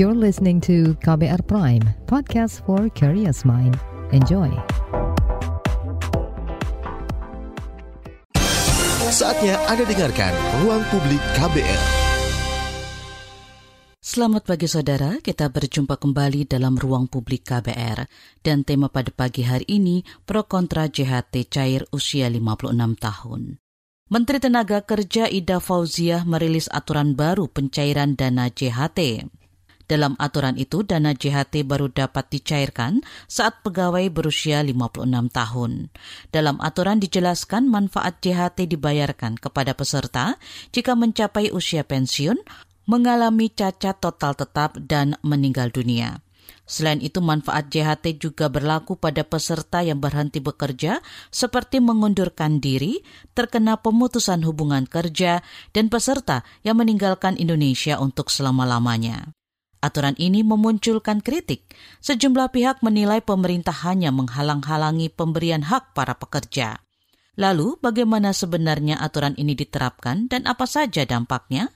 You're listening to KBR Prime, podcast for curious mind. Enjoy. Saatnya Anda dengarkan Ruang Publik KBR. Selamat pagi saudara, kita berjumpa kembali dalam Ruang Publik KBR. Dan tema pada pagi hari ini, pro kontra JHT cair usia 56 tahun. Menteri Tenaga Kerja Ida Fauziah merilis aturan baru pencairan dana JHT. Dalam aturan itu, dana JHT baru dapat dicairkan saat pegawai berusia 56 tahun. Dalam aturan dijelaskan manfaat JHT dibayarkan kepada peserta jika mencapai usia pensiun, mengalami cacat total tetap, dan meninggal dunia. Selain itu, manfaat JHT juga berlaku pada peserta yang berhenti bekerja, seperti mengundurkan diri, terkena pemutusan hubungan kerja, dan peserta yang meninggalkan Indonesia untuk selama-lamanya. Aturan ini memunculkan kritik. Sejumlah pihak menilai pemerintah hanya menghalang-halangi pemberian hak para pekerja. Lalu, bagaimana sebenarnya aturan ini diterapkan dan apa saja dampaknya?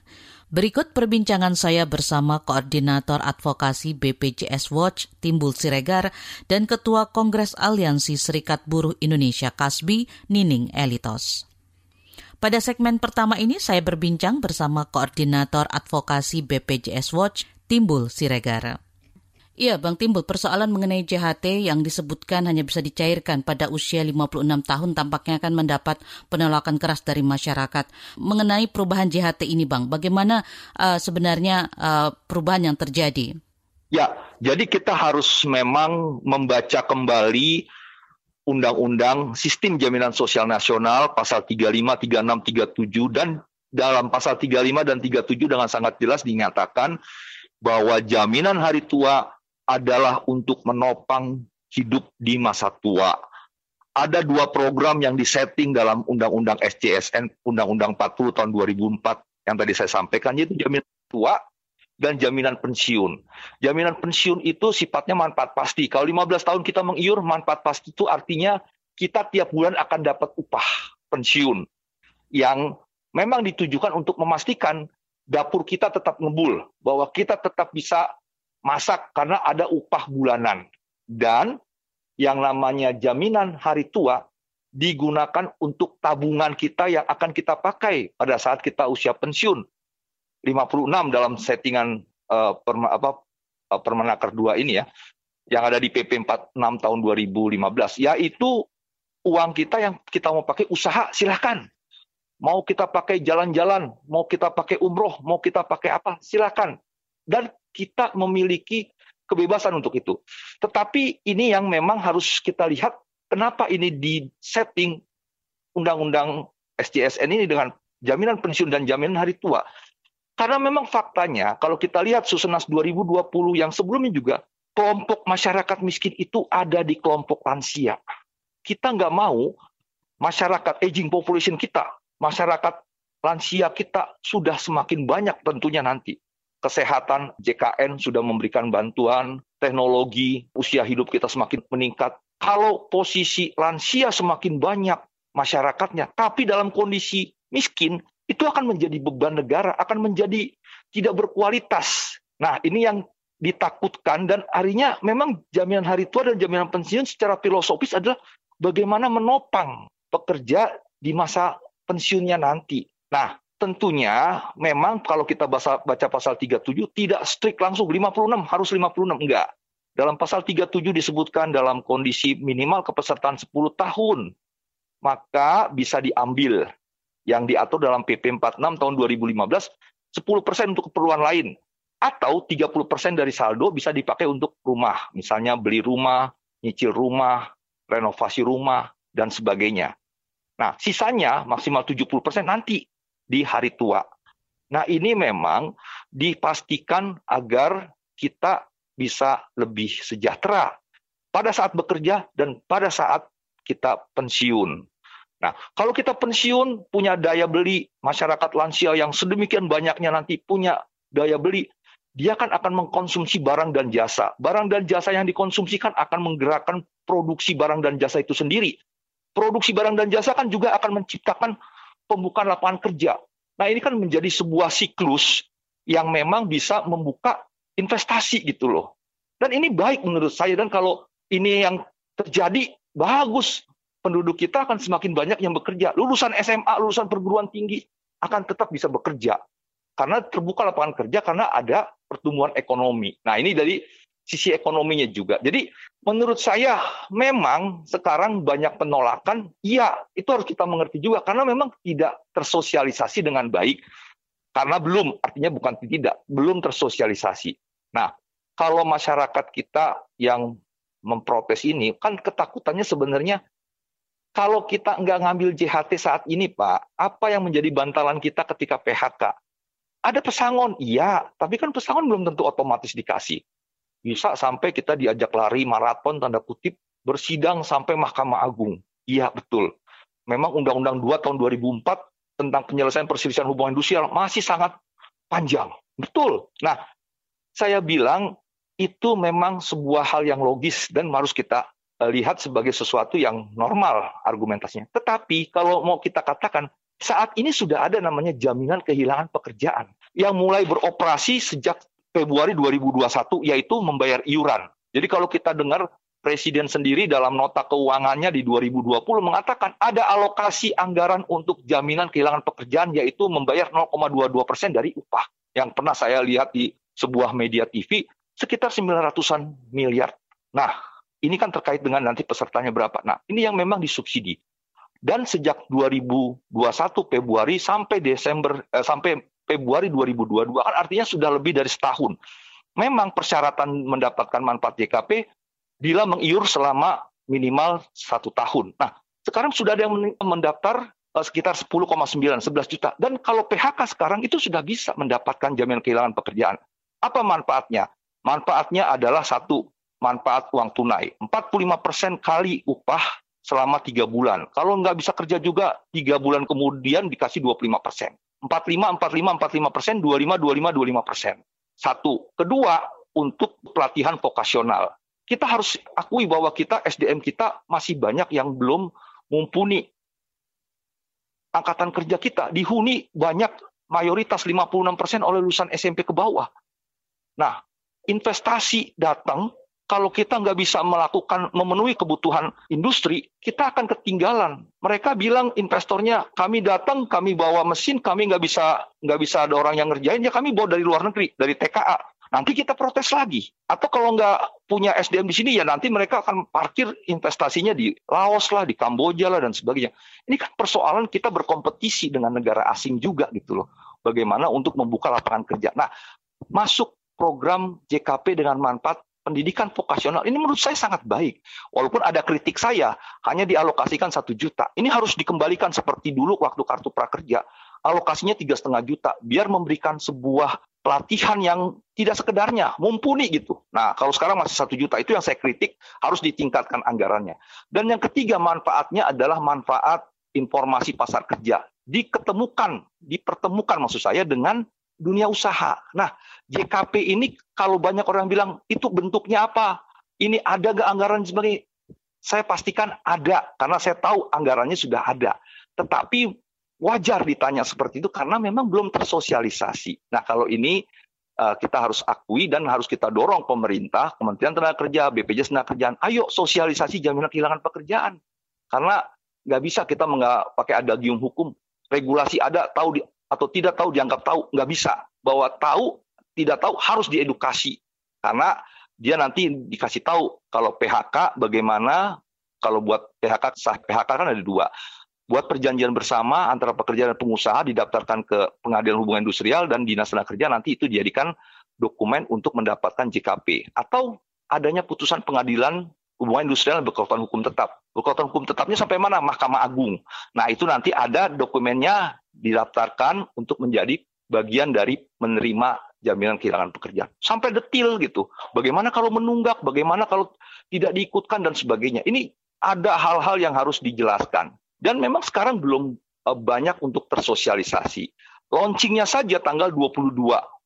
Berikut perbincangan saya bersama Koordinator Advokasi BPJS Watch Timbul Siregar dan Ketua Kongres Aliansi Serikat Buruh Indonesia Kasbi Nining Elitos. Pada segmen pertama ini saya berbincang bersama Koordinator Advokasi BPJS Watch Timbul Siregar. Iya, Bang Timbul, persoalan mengenai JHT yang disebutkan hanya bisa dicairkan pada usia 56 tahun tampaknya akan mendapat penolakan keras dari masyarakat. Mengenai perubahan JHT ini, Bang, bagaimana uh, sebenarnya uh, perubahan yang terjadi? Ya, jadi kita harus memang membaca kembali Undang-Undang Sistem Jaminan Sosial Nasional pasal 35, 36, 37 dan dalam pasal 35 dan 37 dengan sangat jelas dinyatakan bahwa jaminan hari tua adalah untuk menopang hidup di masa tua. Ada dua program yang disetting dalam Undang-Undang SCSN, Undang-Undang 40 tahun 2004 yang tadi saya sampaikan, yaitu jaminan tua dan jaminan pensiun. Jaminan pensiun itu sifatnya manfaat pasti. Kalau 15 tahun kita mengiur, manfaat pasti itu artinya kita tiap bulan akan dapat upah pensiun yang memang ditujukan untuk memastikan dapur kita tetap ngebul, bahwa kita tetap bisa masak karena ada upah bulanan. Dan yang namanya jaminan hari tua digunakan untuk tabungan kita yang akan kita pakai pada saat kita usia pensiun. 56 dalam settingan uh, perma, apa, uh, Permenaker 2 ini ya, yang ada di PP 46 tahun 2015, yaitu uang kita yang kita mau pakai usaha silahkan mau kita pakai jalan-jalan, mau kita pakai umroh, mau kita pakai apa, silakan. Dan kita memiliki kebebasan untuk itu. Tetapi ini yang memang harus kita lihat kenapa ini di setting undang-undang SJSN ini dengan jaminan pensiun dan jaminan hari tua. Karena memang faktanya kalau kita lihat Susenas 2020 yang sebelumnya juga kelompok masyarakat miskin itu ada di kelompok lansia. Kita nggak mau masyarakat aging population kita masyarakat lansia kita sudah semakin banyak tentunya nanti. Kesehatan JKN sudah memberikan bantuan, teknologi, usia hidup kita semakin meningkat. Kalau posisi lansia semakin banyak masyarakatnya, tapi dalam kondisi miskin, itu akan menjadi beban negara, akan menjadi tidak berkualitas. Nah, ini yang ditakutkan dan harinya memang jaminan hari tua dan jaminan pensiun secara filosofis adalah bagaimana menopang pekerja di masa pensiunnya nanti. Nah, tentunya memang kalau kita baca, baca pasal 37 tidak strict langsung 56 harus 56 enggak. Dalam pasal 37 disebutkan dalam kondisi minimal kepesertaan 10 tahun maka bisa diambil yang diatur dalam PP 46 tahun 2015 10% untuk keperluan lain atau 30% dari saldo bisa dipakai untuk rumah, misalnya beli rumah, nyicil rumah, renovasi rumah dan sebagainya. Nah, sisanya maksimal 70% nanti di hari tua. Nah, ini memang dipastikan agar kita bisa lebih sejahtera pada saat bekerja dan pada saat kita pensiun. Nah, kalau kita pensiun punya daya beli, masyarakat lansia yang sedemikian banyaknya nanti punya daya beli, dia kan akan mengkonsumsi barang dan jasa. Barang dan jasa yang dikonsumsikan akan menggerakkan produksi barang dan jasa itu sendiri produksi barang dan jasa kan juga akan menciptakan pembukaan lapangan kerja. Nah ini kan menjadi sebuah siklus yang memang bisa membuka investasi gitu loh. Dan ini baik menurut saya dan kalau ini yang terjadi bagus penduduk kita akan semakin banyak yang bekerja. Lulusan SMA, lulusan perguruan tinggi akan tetap bisa bekerja karena terbuka lapangan kerja karena ada pertumbuhan ekonomi. Nah, ini dari sisi ekonominya juga. Jadi menurut saya memang sekarang banyak penolakan, iya itu harus kita mengerti juga karena memang tidak tersosialisasi dengan baik. Karena belum, artinya bukan tidak, belum tersosialisasi. Nah, kalau masyarakat kita yang memprotes ini, kan ketakutannya sebenarnya kalau kita nggak ngambil JHT saat ini, Pak, apa yang menjadi bantalan kita ketika PHK? Ada pesangon, iya, tapi kan pesangon belum tentu otomatis dikasih bisa sampai kita diajak lari maraton tanda kutip bersidang sampai Mahkamah Agung. Iya betul. Memang Undang-Undang 2 tahun 2004 tentang penyelesaian perselisihan hubungan industrial masih sangat panjang. Betul. Nah, saya bilang itu memang sebuah hal yang logis dan harus kita eh, lihat sebagai sesuatu yang normal argumentasinya. Tetapi kalau mau kita katakan saat ini sudah ada namanya jaminan kehilangan pekerjaan yang mulai beroperasi sejak Februari 2021 yaitu membayar iuran. Jadi kalau kita dengar Presiden sendiri dalam nota keuangannya di 2020 mengatakan ada alokasi anggaran untuk jaminan kehilangan pekerjaan yaitu membayar 0,22 persen dari upah. Yang pernah saya lihat di sebuah media TV sekitar 900-an miliar. Nah, ini kan terkait dengan nanti pesertanya berapa. Nah, ini yang memang disubsidi. Dan sejak 2021 Februari sampai Desember eh, sampai Februari 2022 kan artinya sudah lebih dari setahun. Memang persyaratan mendapatkan manfaat JKP bila mengiur selama minimal satu tahun. Nah, sekarang sudah ada yang mendaftar uh, sekitar 10,9, 11 juta. Dan kalau PHK sekarang itu sudah bisa mendapatkan jaminan kehilangan pekerjaan. Apa manfaatnya? Manfaatnya adalah satu, manfaat uang tunai. 45% kali upah selama tiga bulan. Kalau nggak bisa kerja juga, tiga bulan kemudian dikasih 25 persen. 45, 45, 45 persen, 25, 25, 25 persen. Satu. Kedua, untuk pelatihan vokasional. Kita harus akui bahwa kita, SDM kita masih banyak yang belum mumpuni. Angkatan kerja kita dihuni banyak mayoritas 56 persen oleh lulusan SMP ke bawah. Nah, investasi datang kalau kita nggak bisa melakukan memenuhi kebutuhan industri, kita akan ketinggalan. Mereka bilang investornya kami datang, kami bawa mesin, kami nggak bisa nggak bisa ada orang yang ngerjain, ya kami bawa dari luar negeri, dari TKA. Nanti kita protes lagi. Atau kalau nggak punya SDM di sini, ya nanti mereka akan parkir investasinya di Laos lah, di Kamboja lah dan sebagainya. Ini kan persoalan kita berkompetisi dengan negara asing juga gitu loh. Bagaimana untuk membuka lapangan kerja. Nah, masuk program JKP dengan manfaat pendidikan vokasional ini menurut saya sangat baik. Walaupun ada kritik saya, hanya dialokasikan satu juta. Ini harus dikembalikan seperti dulu waktu kartu prakerja. Alokasinya tiga setengah juta, biar memberikan sebuah pelatihan yang tidak sekedarnya, mumpuni gitu. Nah, kalau sekarang masih satu juta, itu yang saya kritik, harus ditingkatkan anggarannya. Dan yang ketiga manfaatnya adalah manfaat informasi pasar kerja. Diketemukan, dipertemukan maksud saya dengan dunia usaha. Nah, JKP ini kalau banyak orang bilang itu bentuknya apa? Ini ada gak anggaran sebagai saya pastikan ada karena saya tahu anggarannya sudah ada. Tetapi wajar ditanya seperti itu karena memang belum tersosialisasi. Nah, kalau ini uh, kita harus akui dan harus kita dorong pemerintah, Kementerian Tenaga Kerja, BPJS Tenaga Kerjaan, ayo sosialisasi jaminan kehilangan pekerjaan. Karena nggak bisa kita pakai adagium hukum. Regulasi ada, tahu di, atau tidak tahu dianggap tahu nggak bisa bahwa tahu tidak tahu harus diedukasi karena dia nanti dikasih tahu kalau PHK bagaimana kalau buat PHK sah PHK kan ada dua buat perjanjian bersama antara pekerja dan pengusaha didaftarkan ke pengadilan hubungan industrial dan dinas tenaga kerja nanti itu dijadikan dokumen untuk mendapatkan JKP atau adanya putusan pengadilan hubungan industrial berkekuatan hukum tetap. Berkekuatan hukum tetapnya sampai mana? Mahkamah Agung. Nah, itu nanti ada dokumennya didaftarkan untuk menjadi bagian dari menerima jaminan kehilangan pekerjaan. Sampai detil gitu. Bagaimana kalau menunggak, bagaimana kalau tidak diikutkan dan sebagainya. Ini ada hal-hal yang harus dijelaskan. Dan memang sekarang belum eh, banyak untuk tersosialisasi. Launchingnya saja tanggal 22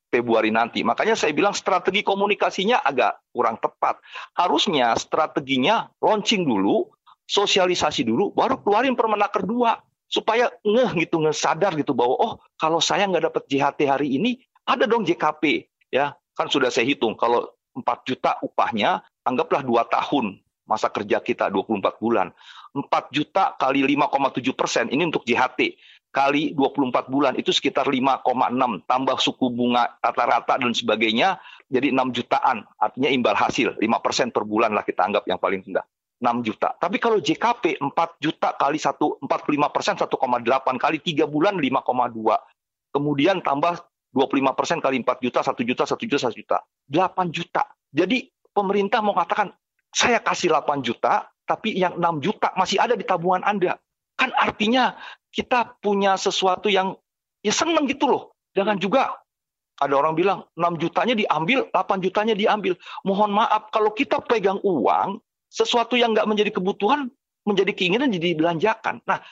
Februari nanti. Makanya saya bilang strategi komunikasinya agak kurang tepat. Harusnya strateginya launching dulu, sosialisasi dulu, baru keluarin permenaker dua supaya ngeh gitu, ngeh sadar gitu bahwa oh kalau saya nggak dapat JHT hari ini, ada dong JKP ya. kan sudah saya hitung kalau 4 juta upahnya anggaplah 2 tahun masa kerja kita 24 bulan. 4 juta kali 5,7 persen ini untuk JHT kali 24 bulan itu sekitar 5,6 tambah suku bunga rata-rata dan sebagainya jadi 6 jutaan artinya imbal hasil 5 persen per bulan lah kita anggap yang paling rendah 6 juta. Tapi kalau JKP 4 juta kali 1, 45 persen 1,8 kali 3 bulan 5,2. Kemudian tambah 25 persen kali 4 juta, 1 juta, 1 juta, 1 juta. 8 juta. Jadi pemerintah mau katakan saya kasih 8 juta, tapi yang 6 juta masih ada di tabungan Anda. Kan artinya kita punya sesuatu yang ya seneng gitu loh. Jangan juga ada orang bilang 6 jutanya diambil, 8 jutanya diambil. Mohon maaf, kalau kita pegang uang, sesuatu yang nggak menjadi kebutuhan, menjadi keinginan jadi belanjakan. Nah,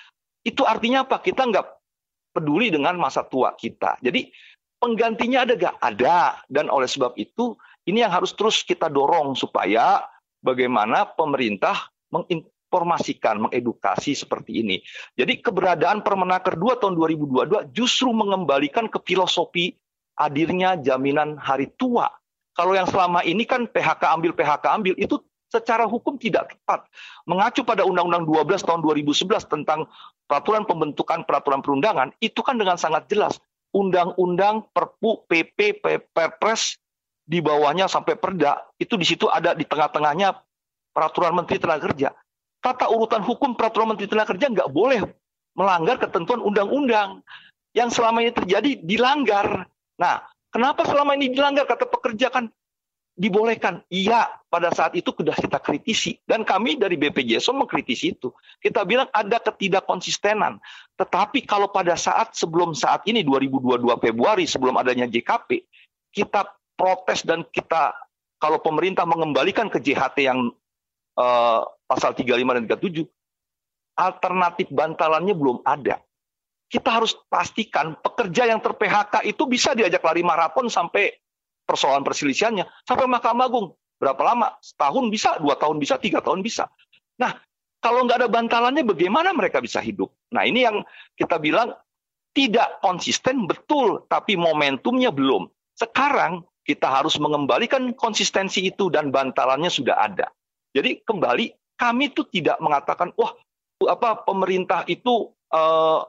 itu artinya apa? Kita nggak peduli dengan masa tua kita. Jadi penggantinya ada gak? Ada. Dan oleh sebab itu, ini yang harus terus kita dorong supaya bagaimana pemerintah menginformasikan, mengedukasi seperti ini. Jadi keberadaan Permenaker 2 tahun 2022 justru mengembalikan ke filosofi hadirnya jaminan hari tua. Kalau yang selama ini kan PHK ambil PHK ambil itu secara hukum tidak tepat. Mengacu pada Undang-Undang 12 tahun 2011 tentang peraturan pembentukan peraturan perundangan itu kan dengan sangat jelas undang-undang, perpu, PP, Perpres di bawahnya sampai perda, itu di situ ada di tengah-tengahnya peraturan Menteri Tenaga Kerja. Tata urutan hukum peraturan Menteri Tenaga Kerja nggak boleh melanggar ketentuan undang-undang. Yang selama ini terjadi dilanggar. Nah, kenapa selama ini dilanggar? Kata pekerja kan dibolehkan. Iya, pada saat itu sudah kita kritisi. Dan kami dari BPJSO mengkritisi itu. Kita bilang ada ketidakkonsistenan. Tetapi kalau pada saat sebelum saat ini, 2022 Februari, sebelum adanya JKP, kita protes dan kita, kalau pemerintah mengembalikan ke JHT yang uh, pasal 35 dan 37, alternatif bantalannya belum ada. Kita harus pastikan pekerja yang ter-PHK itu bisa diajak lari maraton sampai persoalan perselisihannya sampai Mahkamah Agung. Berapa lama? Setahun bisa, dua tahun bisa, tiga tahun bisa. Nah, kalau nggak ada bantalannya, bagaimana mereka bisa hidup? Nah, ini yang kita bilang tidak konsisten, betul, tapi momentumnya belum. Sekarang kita harus mengembalikan konsistensi itu dan bantalannya sudah ada. Jadi kembali, kami itu tidak mengatakan, wah, apa pemerintah itu uh,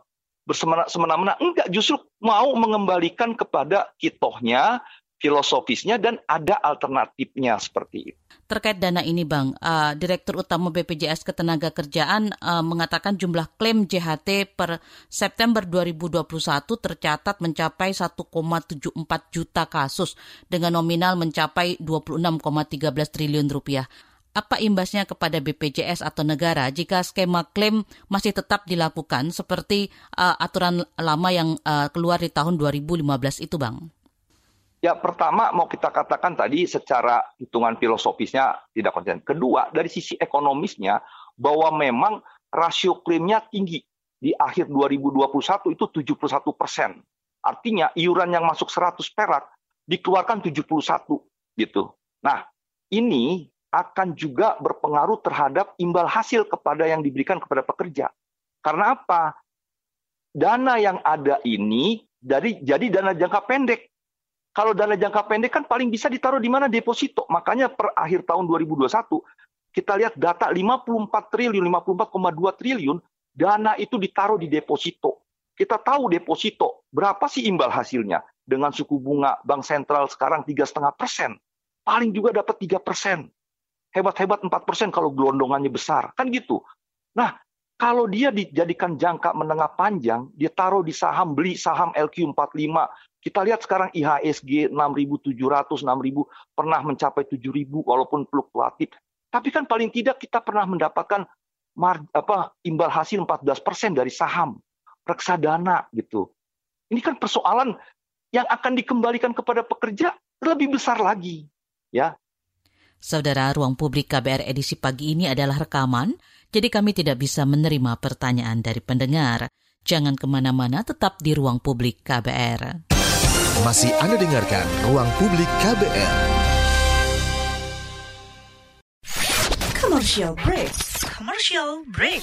bersemena-mena. Enggak, justru mau mengembalikan kepada kitohnya, filosofisnya dan ada alternatifnya seperti itu. Terkait dana ini, Bang, uh, Direktur Utama BPJS Ketenagakerjaan uh, mengatakan jumlah klaim JHT per September 2021 tercatat mencapai 1,74 juta kasus dengan nominal mencapai 26,13 triliun rupiah. Apa imbasnya kepada BPJS atau negara jika skema klaim masih tetap dilakukan seperti uh, aturan lama yang uh, keluar di tahun 2015 itu, Bang? Ya pertama mau kita katakan tadi secara hitungan filosofisnya tidak konsisten. Kedua dari sisi ekonomisnya bahwa memang rasio klaimnya tinggi. Di akhir 2021 itu 71 persen. Artinya iuran yang masuk 100 perak dikeluarkan 71 gitu. Nah ini akan juga berpengaruh terhadap imbal hasil kepada yang diberikan kepada pekerja. Karena apa? Dana yang ada ini dari jadi dana jangka pendek kalau dana jangka pendek kan paling bisa ditaruh di mana deposito. Makanya per akhir tahun 2021 kita lihat data 54 triliun, 54,2 triliun dana itu ditaruh di deposito. Kita tahu deposito berapa sih imbal hasilnya dengan suku bunga bank sentral sekarang tiga setengah persen, paling juga dapat tiga persen. Hebat-hebat 4 persen kalau gelondongannya besar, kan gitu. Nah, kalau dia dijadikan jangka menengah panjang, dia taruh di saham, beli saham LQ45, kita lihat sekarang IHSG 6.700, 6.000 pernah mencapai 7.000 walaupun fluktuatif. Tapi kan paling tidak kita pernah mendapatkan apa, imbal hasil 14% dari saham, reksadana gitu. Ini kan persoalan yang akan dikembalikan kepada pekerja lebih besar lagi, ya. Saudara, ruang publik KBR edisi pagi ini adalah rekaman, jadi kami tidak bisa menerima pertanyaan dari pendengar. Jangan ke mana-mana, tetap di ruang publik KBR. Masih Anda dengarkan Ruang Publik KBR. Commercial break. Commercial break.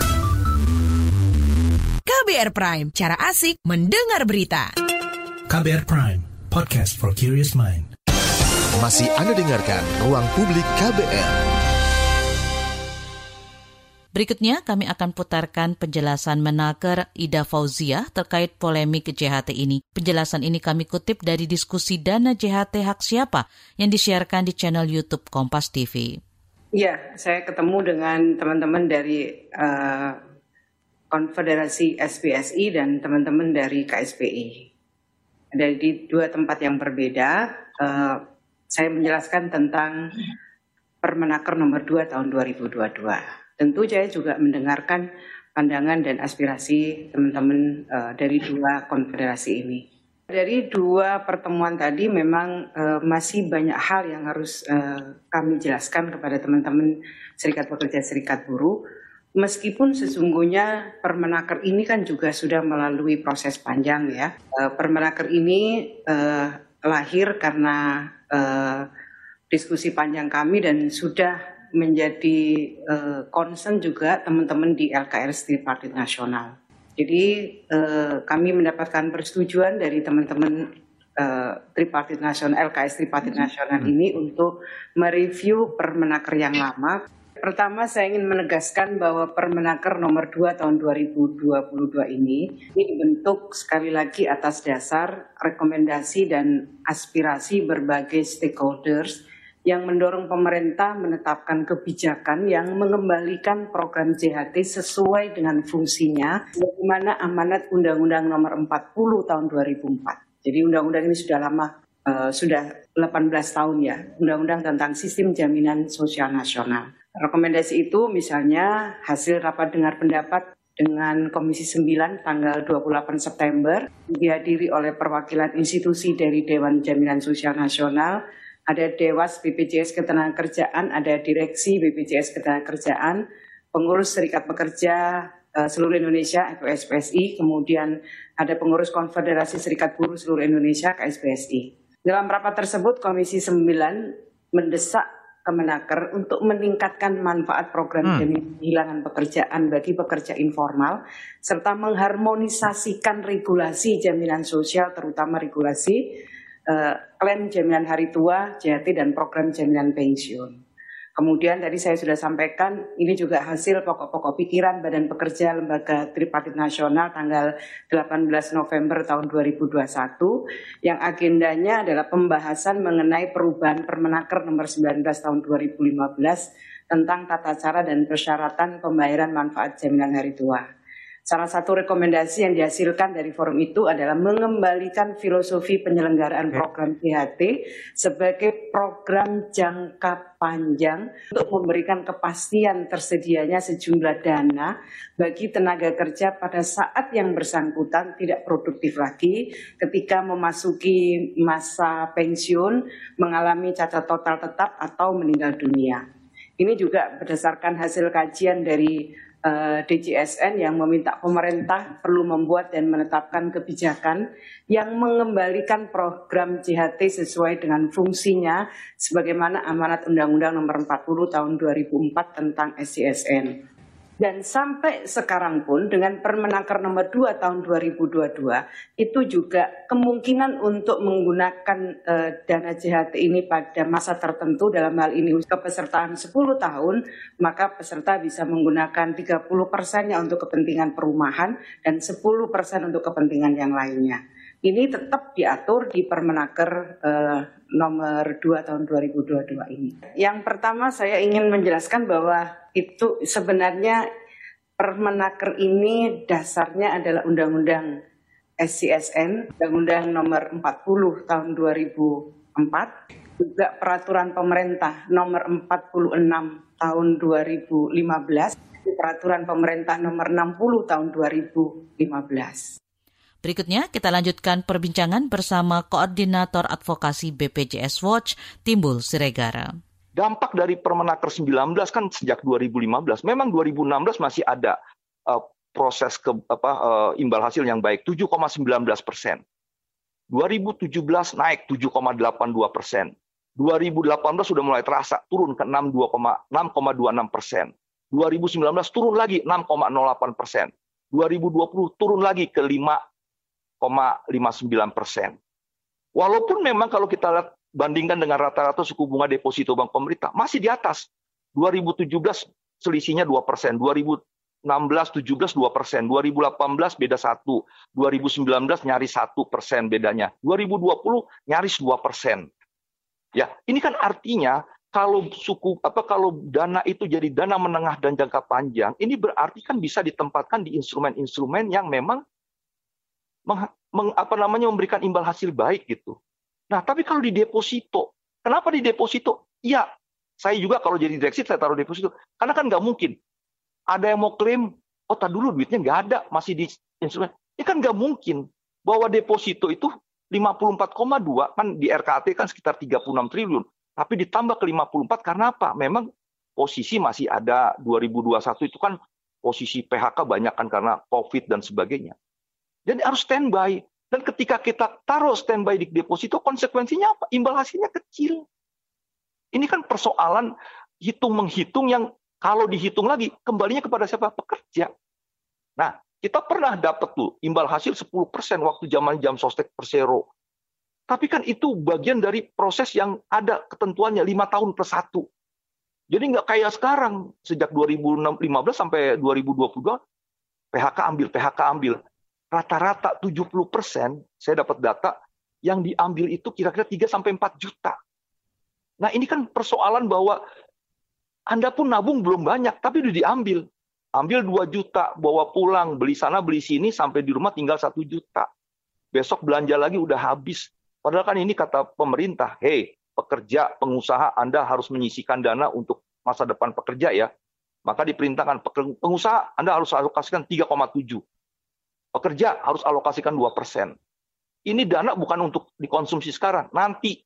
KBR Prime, cara asik mendengar berita. KBR Prime, podcast for curious mind. Masih Anda dengarkan Ruang Publik KBR. Berikutnya kami akan putarkan penjelasan menaker Ida Fauzia terkait polemik JHT ini. Penjelasan ini kami kutip dari diskusi dana JHT hak siapa yang disiarkan di channel YouTube Kompas TV. Iya, saya ketemu dengan teman-teman dari uh, Konfederasi SPSI dan teman-teman dari KSPI. Dari dua tempat yang berbeda, uh, saya menjelaskan tentang Permenaker nomor 2 tahun 2022 tentu saya juga mendengarkan pandangan dan aspirasi teman-teman uh, dari dua konfederasi ini. Dari dua pertemuan tadi memang uh, masih banyak hal yang harus uh, kami jelaskan kepada teman-teman serikat pekerja serikat buruh. Meskipun sesungguhnya Permenaker ini kan juga sudah melalui proses panjang ya. Uh, Permenaker ini uh, lahir karena uh, diskusi panjang kami dan sudah menjadi uh, concern juga teman-teman di LKR Tripartit Nasional. Jadi uh, kami mendapatkan persetujuan dari teman-teman uh, Tripartit Nasional, LKS Tripartit Nasional ini untuk mereview Permenaker yang lama. Pertama saya ingin menegaskan bahwa Permenaker nomor 2 tahun 2022 ini ini dibentuk sekali lagi atas dasar rekomendasi dan aspirasi berbagai stakeholders yang mendorong pemerintah menetapkan kebijakan yang mengembalikan program JHT sesuai dengan fungsinya bagaimana amanat Undang-Undang Nomor 40 tahun 2004. Jadi undang-undang ini sudah lama uh, sudah 18 tahun ya, undang-undang tentang sistem jaminan sosial nasional. Rekomendasi itu misalnya hasil rapat dengar pendapat dengan Komisi 9 tanggal 28 September dihadiri oleh perwakilan institusi dari Dewan Jaminan Sosial Nasional, ada Dewas BPJS Ketenagakerjaan, ada Direksi BPJS Ketenagakerjaan, pengurus Serikat Pekerja uh, seluruh Indonesia SPSI, kemudian ada pengurus Konfederasi Serikat Buruh seluruh Indonesia KSPSI. Dalam rapat tersebut Komisi 9 mendesak Kemenaker untuk meningkatkan manfaat program hmm. kehilangan pekerjaan bagi pekerja informal serta mengharmonisasikan regulasi jaminan sosial terutama regulasi uh, klaim jaminan hari tua, JHT dan program jaminan pensiun. Kemudian tadi saya sudah sampaikan ini juga hasil pokok-pokok pikiran Badan Pekerja Lembaga Tripartit Nasional tanggal 18 November tahun 2021 yang agendanya adalah pembahasan mengenai perubahan Permenaker nomor 19 tahun 2015 tentang tata cara dan persyaratan pembayaran manfaat jaminan hari tua. Salah satu rekomendasi yang dihasilkan dari forum itu adalah mengembalikan filosofi penyelenggaraan program PHT sebagai program jangka panjang untuk memberikan kepastian tersedianya sejumlah dana bagi tenaga kerja pada saat yang bersangkutan tidak produktif lagi ketika memasuki masa pensiun, mengalami cacat total tetap atau meninggal dunia. Ini juga berdasarkan hasil kajian dari DJSN yang meminta pemerintah perlu membuat dan menetapkan kebijakan yang mengembalikan program JHT sesuai dengan fungsinya sebagaimana amanat Undang-Undang Nomor 40 Tahun 2004 tentang SCSN. Dan sampai sekarang pun dengan Permenaker nomor 2 tahun 2022 itu juga kemungkinan untuk menggunakan uh, dana JHT ini pada masa tertentu dalam hal ini kepesertaan 10 tahun maka peserta bisa menggunakan 30 persennya untuk kepentingan perumahan dan 10 persen untuk kepentingan yang lainnya. Ini tetap diatur di Permenaker eh, nomor 2 tahun 2022 ini. Yang pertama saya ingin menjelaskan bahwa itu sebenarnya Permenaker ini dasarnya adalah Undang-Undang SCSN, Undang-Undang nomor 40 tahun 2004, juga Peraturan Pemerintah nomor 46 tahun 2015, Peraturan Pemerintah nomor 60 tahun 2015. Berikutnya kita lanjutkan perbincangan bersama Koordinator Advokasi BPJS Watch, Timbul Siregara. Dampak dari Permenaker 19 kan sejak 2015, memang 2016 masih ada uh, proses ke, apa, uh, imbal hasil yang baik, 7,19 persen. 2017 naik 7,82 persen. 2018 sudah mulai terasa turun ke 6,26 persen. 2019 turun lagi 6,08 persen. 2020 turun lagi ke 5 0,59 persen. Walaupun memang kalau kita lihat bandingkan dengan rata-rata suku bunga deposito bank pemerintah masih di atas. 2017 selisihnya 2 persen, 2016 17 2 persen, 2018 beda satu, 2019 nyaris satu persen bedanya, 2020 nyaris 2 persen. Ya, ini kan artinya kalau suku apa kalau dana itu jadi dana menengah dan jangka panjang, ini berarti kan bisa ditempatkan di instrumen-instrumen yang memang meng, meng, apa namanya memberikan imbal hasil baik gitu. Nah, tapi kalau di deposito, kenapa di deposito? Iya, saya juga kalau jadi direksi saya taruh deposito. Karena kan nggak mungkin ada yang mau klaim, oh tak dulu duitnya nggak ada, masih di instrumen. Ini kan nggak mungkin bahwa deposito itu 54,2 kan di RKT kan sekitar 36 triliun, tapi ditambah ke 54 karena apa? Memang posisi masih ada 2021 itu kan posisi PHK banyak kan karena COVID dan sebagainya. Jadi harus standby. Dan ketika kita taruh standby di deposito, konsekuensinya apa? Imbal hasilnya kecil. Ini kan persoalan hitung-menghitung yang kalau dihitung lagi, kembalinya kepada siapa? Pekerja. Nah, kita pernah dapat tuh imbal hasil 10% waktu zaman jam sostek persero. Tapi kan itu bagian dari proses yang ada ketentuannya 5 tahun plus 1. Jadi nggak kayak sekarang, sejak 2015 sampai 2022, PHK ambil, PHK ambil rata-rata 70 persen, saya dapat data, yang diambil itu kira-kira 3 sampai 4 juta. Nah ini kan persoalan bahwa Anda pun nabung belum banyak, tapi udah diambil. Ambil 2 juta, bawa pulang, beli sana, beli sini, sampai di rumah tinggal 1 juta. Besok belanja lagi udah habis. Padahal kan ini kata pemerintah, hei pekerja, pengusaha, Anda harus menyisikan dana untuk masa depan pekerja ya. Maka diperintahkan pengusaha Anda harus alokasikan 3,7 pekerja harus alokasikan 2%. Ini dana bukan untuk dikonsumsi sekarang, nanti.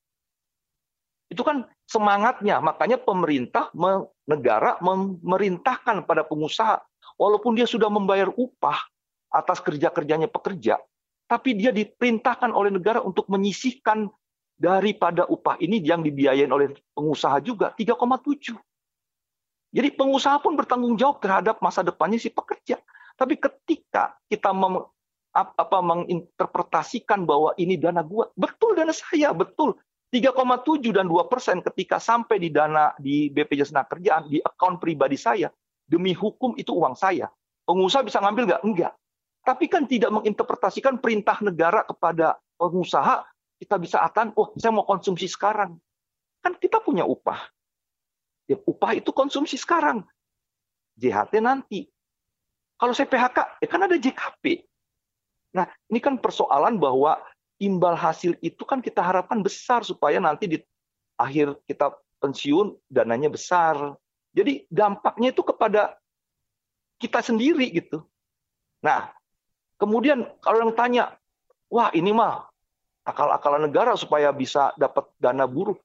Itu kan semangatnya, makanya pemerintah, negara memerintahkan pada pengusaha, walaupun dia sudah membayar upah atas kerja-kerjanya pekerja, tapi dia diperintahkan oleh negara untuk menyisihkan daripada upah ini yang dibiayain oleh pengusaha juga 3,7. Jadi pengusaha pun bertanggung jawab terhadap masa depannya si pekerja. Tapi ketika kita mem, apa menginterpretasikan bahwa ini dana gua, betul dana saya, betul. 3,7 dan 2 persen ketika sampai di dana di BPJS Kerjaan, di akun pribadi saya, demi hukum itu uang saya. Pengusaha bisa ngambil nggak? Enggak. Tapi kan tidak menginterpretasikan perintah negara kepada pengusaha, kita bisa atan, oh saya mau konsumsi sekarang. Kan kita punya upah. Ya, upah itu konsumsi sekarang. JHT nanti. Kalau saya PHK, ya kan ada JKP. Nah, ini kan persoalan bahwa imbal hasil itu kan kita harapkan besar supaya nanti di akhir kita pensiun dananya besar. Jadi dampaknya itu kepada kita sendiri gitu. Nah, kemudian kalau yang tanya, wah ini mah akal-akalan negara supaya bisa dapat dana buruh.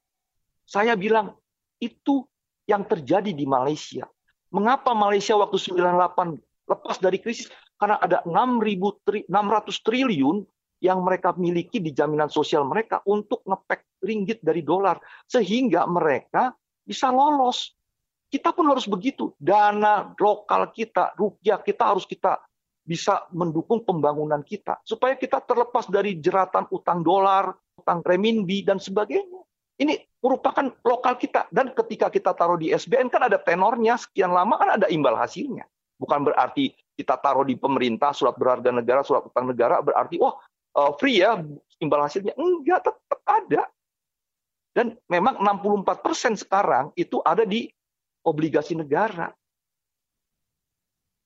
Saya bilang itu yang terjadi di Malaysia. Mengapa Malaysia waktu 98 lepas dari krisis karena ada 6.600 triliun yang mereka miliki di jaminan sosial mereka untuk ngepek ringgit dari dolar sehingga mereka bisa lolos. Kita pun harus begitu. Dana lokal kita, rupiah kita harus kita bisa mendukung pembangunan kita supaya kita terlepas dari jeratan utang dolar, utang renminbi dan sebagainya. Ini merupakan lokal kita dan ketika kita taruh di SBN kan ada tenornya sekian lama kan ada imbal hasilnya. Bukan berarti kita taruh di pemerintah, surat berharga negara, surat utang negara, berarti, oh uh, free ya imbal hasilnya. Enggak, tetap ada. Dan memang 64% sekarang itu ada di obligasi negara.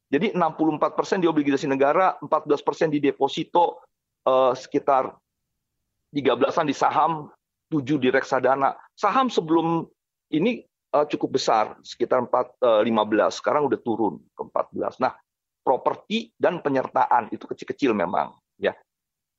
Jadi 64% di obligasi negara, 14% di deposito, uh, sekitar 13-an di saham, 7 di reksadana. Saham sebelum ini uh, cukup besar, sekitar 4, uh, 15. Sekarang udah turun ke 14. Nah, properti dan penyertaan itu kecil-kecil memang. ya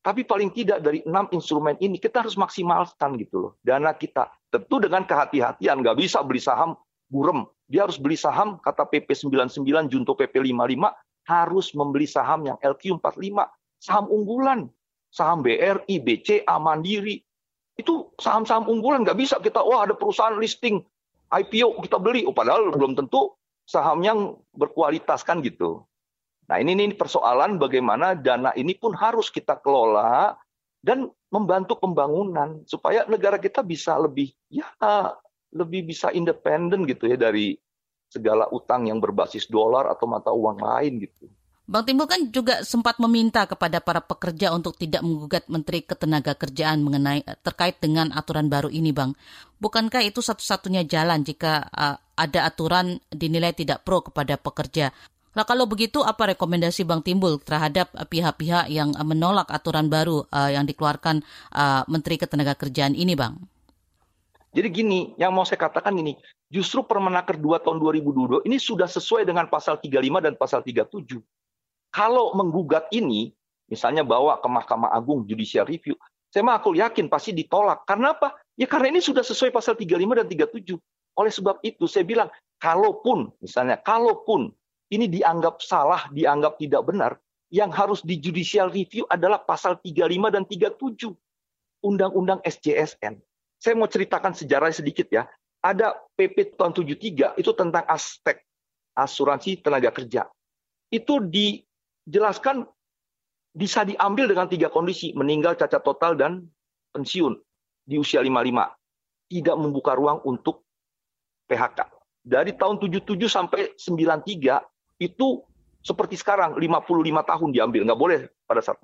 tapi paling tidak dari enam instrumen ini kita harus maksimalkan gitu loh dana kita. Tentu dengan kehati-hatian, nggak bisa beli saham burem. Dia harus beli saham, kata PP 99, Junto PP 55, harus membeli saham yang LQ 45, saham unggulan, saham BRI, BCA, Mandiri. Itu saham-saham unggulan, nggak bisa kita, wah ada perusahaan listing, IPO kita beli, oh, padahal belum tentu saham yang berkualitas kan gitu. Nah ini, ini persoalan bagaimana dana ini pun harus kita kelola dan membantu pembangunan supaya negara kita bisa lebih ya lebih bisa independen gitu ya dari segala utang yang berbasis dolar atau mata uang lain gitu. Bang Timbul kan juga sempat meminta kepada para pekerja untuk tidak menggugat Menteri Ketenagakerjaan mengenai terkait dengan aturan baru ini, Bang. Bukankah itu satu-satunya jalan jika uh, ada aturan dinilai tidak pro kepada pekerja? Nah kalau begitu apa rekomendasi Bang Timbul terhadap pihak-pihak yang menolak aturan baru uh, yang dikeluarkan uh, Menteri Ketenagakerjaan ini Bang? Jadi gini, yang mau saya katakan ini, justru Permenaker 2 tahun 2022 ini sudah sesuai dengan pasal 35 dan pasal 37. Kalau menggugat ini, misalnya bawa ke Mahkamah Agung judicial review, saya mah aku yakin pasti ditolak. Karena apa? Ya karena ini sudah sesuai pasal 35 dan 37. Oleh sebab itu saya bilang, kalaupun misalnya kalaupun ini dianggap salah, dianggap tidak benar, yang harus di judicial review adalah pasal 35 dan 37 Undang-Undang SJSN. Saya mau ceritakan sejarah sedikit ya. Ada PP tahun 73 itu tentang aspek asuransi tenaga kerja. Itu dijelaskan bisa diambil dengan tiga kondisi, meninggal, cacat total, dan pensiun di usia 55. Tidak membuka ruang untuk PHK. Dari tahun 77 sampai 93 itu seperti sekarang 55 tahun diambil, nggak boleh pada saat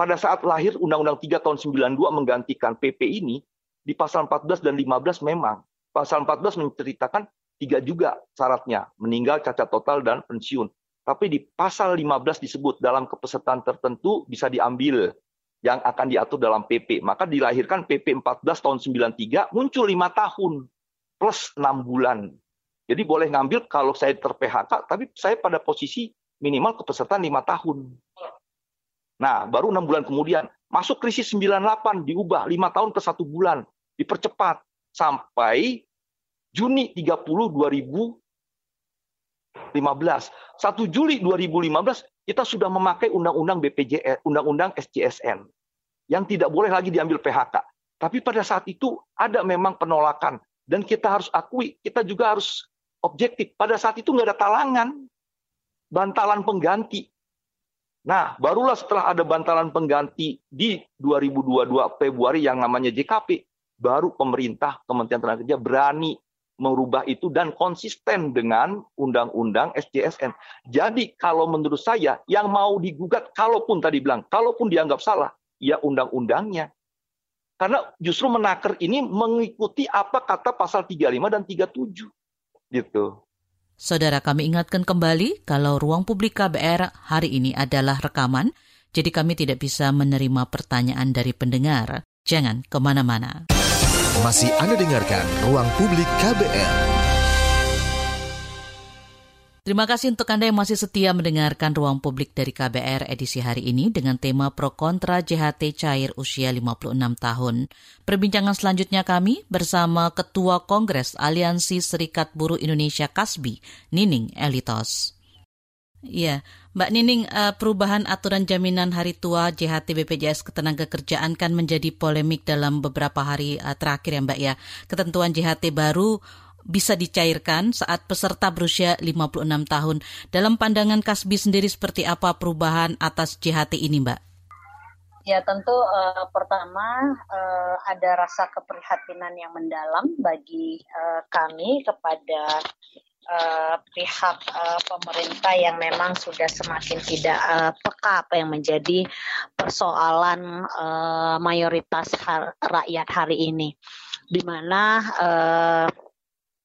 pada saat lahir Undang-Undang 3 tahun 92 menggantikan PP ini di pasal 14 dan 15 memang pasal 14 menceritakan tiga juga syaratnya meninggal cacat total dan pensiun tapi di pasal 15 disebut dalam kepesertaan tertentu bisa diambil yang akan diatur dalam PP maka dilahirkan PP 14 tahun 93 muncul lima tahun plus enam bulan jadi boleh ngambil kalau saya ter-PHK, tapi saya pada posisi minimal kepesertaan lima tahun. Nah, baru enam bulan kemudian masuk krisis 98 diubah lima tahun ke satu bulan, dipercepat sampai Juni 30 2015. 1 Juli 2015 kita sudah memakai undang-undang BPJS, undang-undang SJSN yang tidak boleh lagi diambil PHK. Tapi pada saat itu ada memang penolakan dan kita harus akui, kita juga harus objektif. Pada saat itu nggak ada talangan, bantalan pengganti. Nah, barulah setelah ada bantalan pengganti di 2022 Februari yang namanya JKP, baru pemerintah Kementerian Tenaga Kerja berani merubah itu dan konsisten dengan undang-undang SJSN. Jadi kalau menurut saya yang mau digugat, kalaupun tadi bilang, kalaupun dianggap salah, ya undang-undangnya. Karena justru menaker ini mengikuti apa kata pasal 35 dan 37 gitu. Saudara kami ingatkan kembali kalau ruang publik KBR hari ini adalah rekaman, jadi kami tidak bisa menerima pertanyaan dari pendengar. Jangan ke mana-mana. Masih Anda dengarkan Ruang Publik KBR. Terima kasih untuk Anda yang masih setia mendengarkan Ruang Publik dari KBR edisi hari ini dengan tema pro kontra JHT cair usia 56 tahun. Perbincangan selanjutnya kami bersama Ketua Kongres Aliansi Serikat Buruh Indonesia Kasbi, Nining Elitos. Iya, Mbak Nining, eh, perubahan aturan jaminan hari tua JHT BPJS Ketenagakerjaan kan menjadi polemik dalam beberapa hari eh, terakhir ya Mbak ya. Ketentuan JHT baru bisa dicairkan saat peserta berusia 56 tahun. Dalam pandangan Kasbi sendiri seperti apa perubahan atas JHT ini, Mbak? Ya tentu uh, pertama uh, ada rasa keprihatinan yang mendalam bagi uh, kami kepada uh, pihak uh, pemerintah yang memang sudah semakin tidak uh, peka apa yang menjadi persoalan uh, mayoritas har rakyat hari ini, di mana uh,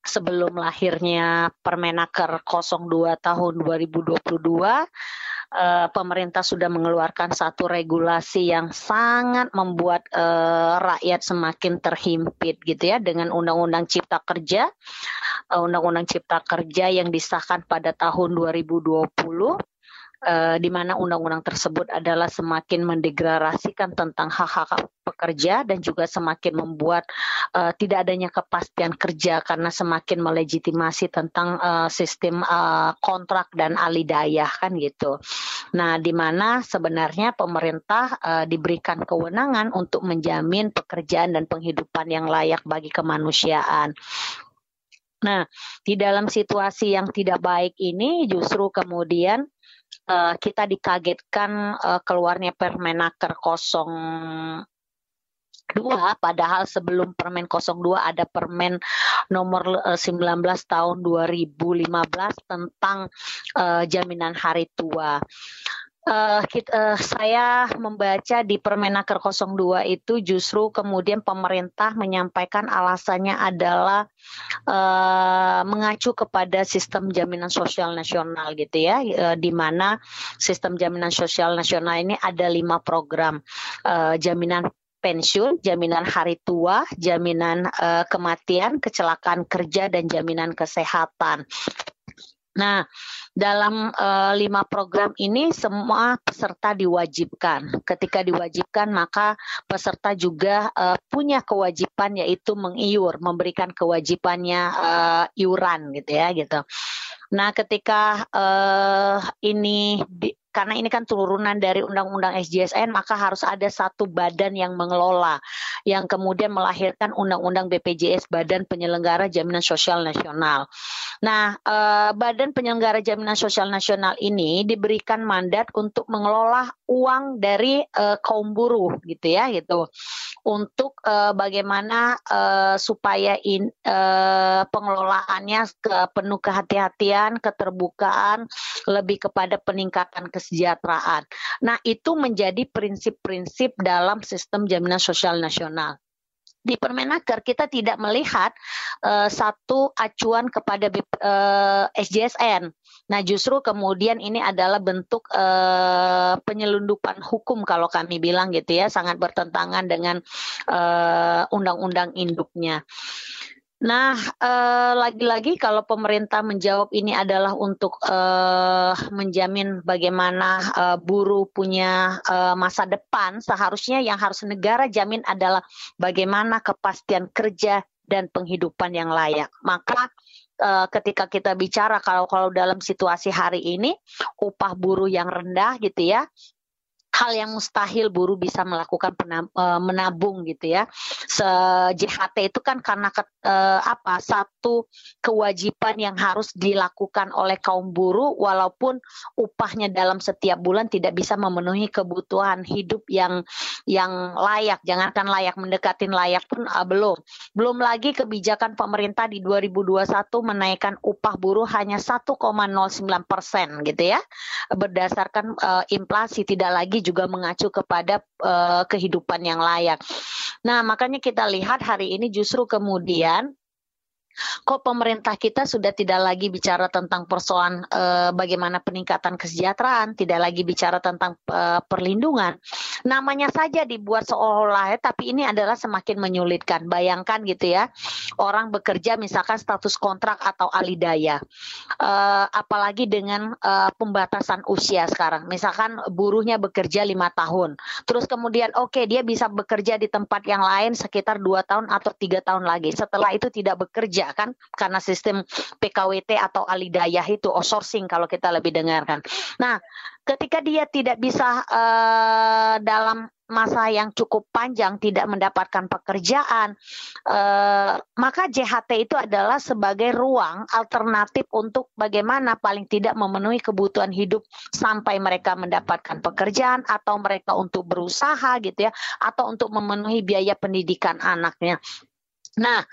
sebelum lahirnya Permenaker 02 tahun 2022 uh, pemerintah sudah mengeluarkan satu regulasi yang sangat membuat uh, rakyat semakin terhimpit gitu ya dengan Undang-Undang Cipta Kerja, Undang-Undang Cipta Kerja yang disahkan pada tahun 2020 uh, di mana undang-undang tersebut adalah semakin mendegradasikan tentang hak-hak pekerja dan juga semakin membuat uh, tidak adanya kepastian kerja karena semakin melegitimasi tentang uh, sistem uh, kontrak dan alidayah kan gitu. Nah, di mana sebenarnya pemerintah uh, diberikan kewenangan untuk menjamin pekerjaan dan penghidupan yang layak bagi kemanusiaan. Nah, di dalam situasi yang tidak baik ini justru kemudian uh, kita dikagetkan uh, keluarnya Permenaker 02 padahal sebelum Permen 02 ada Permen nomor 19 tahun 2015 tentang uh, jaminan hari tua uh, kita, uh, saya membaca di Permenaker 02 itu justru kemudian pemerintah menyampaikan alasannya adalah uh, mengacu kepada sistem jaminan sosial nasional gitu ya, uh, di mana sistem jaminan sosial nasional ini ada lima program uh, jaminan pensiun, jaminan hari tua, jaminan uh, kematian, kecelakaan kerja, dan jaminan kesehatan. Nah, dalam uh, lima program ini semua peserta diwajibkan. Ketika diwajibkan, maka peserta juga uh, punya kewajiban yaitu mengiur, memberikan kewajibannya uh, iuran gitu ya gitu. Nah, ketika uh, ini di, karena ini kan turunan dari Undang-Undang SJSN, maka harus ada satu badan yang mengelola, yang kemudian melahirkan Undang-Undang BPJS, Badan Penyelenggara Jaminan Sosial Nasional. Nah, eh, Badan Penyelenggara Jaminan Sosial Nasional ini diberikan mandat untuk mengelola uang dari eh, kaum buruh, gitu ya, gitu, untuk eh, bagaimana eh, supaya in, eh, pengelolaannya ke penuh kehati-hatian, keterbukaan, lebih kepada peningkatan kesejahteraan. Nah, itu menjadi prinsip-prinsip dalam sistem jaminan sosial nasional di Permenaker kita tidak melihat uh, satu acuan kepada uh, SJSN. Nah, justru kemudian ini adalah bentuk uh, penyelundupan hukum kalau kami bilang gitu ya, sangat bertentangan dengan undang-undang uh, induknya. Nah, eh, lagi-lagi kalau pemerintah menjawab ini adalah untuk eh, menjamin bagaimana eh, buruh punya eh, masa depan, seharusnya yang harus negara jamin adalah bagaimana kepastian kerja dan penghidupan yang layak. Maka uh, ketika kita bicara kalau kalau dalam situasi hari ini upah buruh yang rendah gitu ya hal yang mustahil buruh bisa melakukan eh, menabung gitu ya. Se JHT itu kan karena ke, uh, apa satu kewajiban yang harus dilakukan oleh kaum buruh walaupun upahnya dalam setiap bulan tidak bisa memenuhi kebutuhan hidup yang yang layak. Jangankan layak mendekatin layak pun uh, belum. Belum lagi kebijakan pemerintah di 2021 menaikkan upah buruh hanya 1,09 persen gitu ya berdasarkan uh, inflasi tidak lagi juga mengacu kepada uh, kehidupan yang layak. Nah, makanya kita lihat hari ini justru kemudian kok pemerintah kita sudah tidak lagi bicara tentang persoalan e, bagaimana peningkatan kesejahteraan, tidak lagi bicara tentang e, perlindungan. Namanya saja dibuat seolah-olah, ya, tapi ini adalah semakin menyulitkan. Bayangkan gitu ya, orang bekerja misalkan status kontrak atau alidaya, e, apalagi dengan e, pembatasan usia sekarang. Misalkan buruhnya bekerja lima tahun, terus kemudian oke okay, dia bisa bekerja di tempat yang lain sekitar dua tahun atau tiga tahun lagi. Setelah itu tidak bekerja kan karena sistem PKWT atau alidayah itu outsourcing kalau kita lebih dengarkan. Nah, ketika dia tidak bisa uh, dalam masa yang cukup panjang tidak mendapatkan pekerjaan, eh, maka JHT itu adalah sebagai ruang alternatif untuk bagaimana paling tidak memenuhi kebutuhan hidup sampai mereka mendapatkan pekerjaan atau mereka untuk berusaha gitu ya, atau untuk memenuhi biaya pendidikan anaknya. Nah,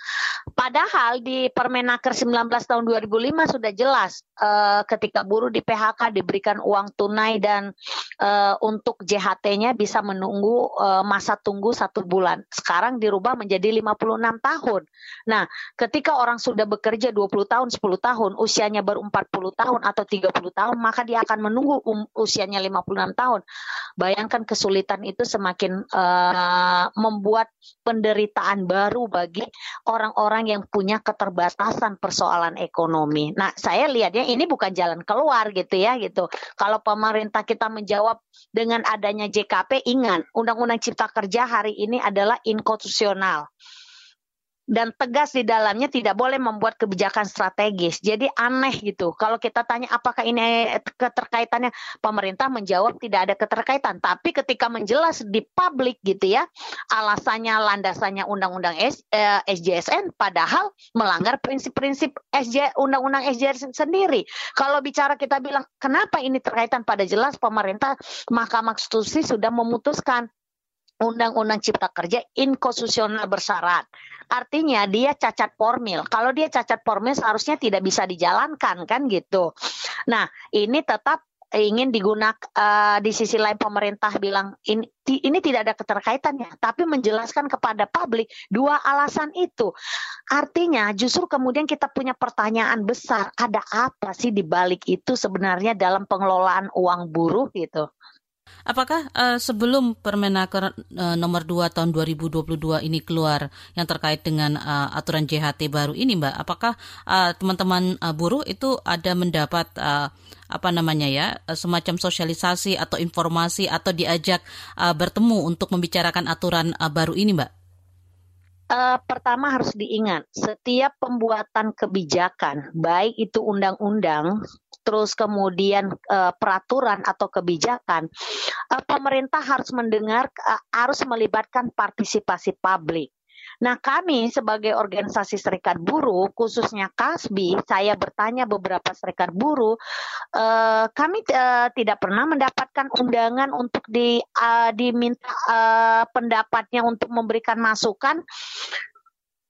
padahal di Permenaker 19 tahun 2005 sudah jelas uh, ketika buruh di PHK diberikan uang tunai dan uh, untuk JHT-nya bisa menunggu uh, masa tunggu satu bulan. Sekarang dirubah menjadi 56 tahun. Nah, ketika orang sudah bekerja 20 tahun, 10 tahun, usianya baru 40 tahun atau 30 tahun, maka dia akan menunggu um, usianya 56 tahun. Bayangkan kesulitan itu semakin uh, membuat penderitaan baru bagi orang-orang yang punya keterbatasan persoalan ekonomi. Nah, saya lihatnya ini bukan jalan keluar gitu ya gitu. Kalau pemerintah kita menjawab dengan adanya JKP, ingat Undang-Undang Cipta Kerja hari ini adalah inkonstitusional dan tegas di dalamnya tidak boleh membuat kebijakan strategis. Jadi aneh gitu. Kalau kita tanya apakah ini keterkaitannya, pemerintah menjawab tidak ada keterkaitan. Tapi ketika menjelas di publik gitu ya, alasannya landasannya undang-undang SJSN, eh, padahal melanggar prinsip-prinsip SJ undang-undang SJSN sendiri. Kalau bicara kita bilang kenapa ini terkaitan pada jelas pemerintah Mahkamah Konstitusi sudah memutuskan Undang-Undang Cipta Kerja inkonstitusional bersyarat. Artinya dia cacat formil. Kalau dia cacat formil seharusnya tidak bisa dijalankan kan gitu. Nah, ini tetap ingin digunakan uh, di sisi lain pemerintah bilang ini ini tidak ada keterkaitannya, tapi menjelaskan kepada publik dua alasan itu. Artinya justru kemudian kita punya pertanyaan besar, ada apa sih di balik itu sebenarnya dalam pengelolaan uang buruh gitu. Apakah uh, sebelum Permenaker uh, nomor 2 tahun 2022 ini keluar yang terkait dengan uh, aturan JHT baru ini, Mbak, apakah teman-teman uh, buruh itu ada mendapat uh, apa namanya ya semacam sosialisasi atau informasi atau diajak uh, bertemu untuk membicarakan aturan uh, baru ini, Mbak? Uh, pertama harus diingat, setiap pembuatan kebijakan, baik itu undang-undang terus kemudian uh, peraturan atau kebijakan, uh, pemerintah harus mendengar, uh, harus melibatkan partisipasi publik. Nah, kami sebagai organisasi serikat buruh, khususnya KASBI, saya bertanya beberapa serikat buruh, uh, kami uh, tidak pernah mendapatkan undangan untuk di, uh, diminta uh, pendapatnya untuk memberikan masukan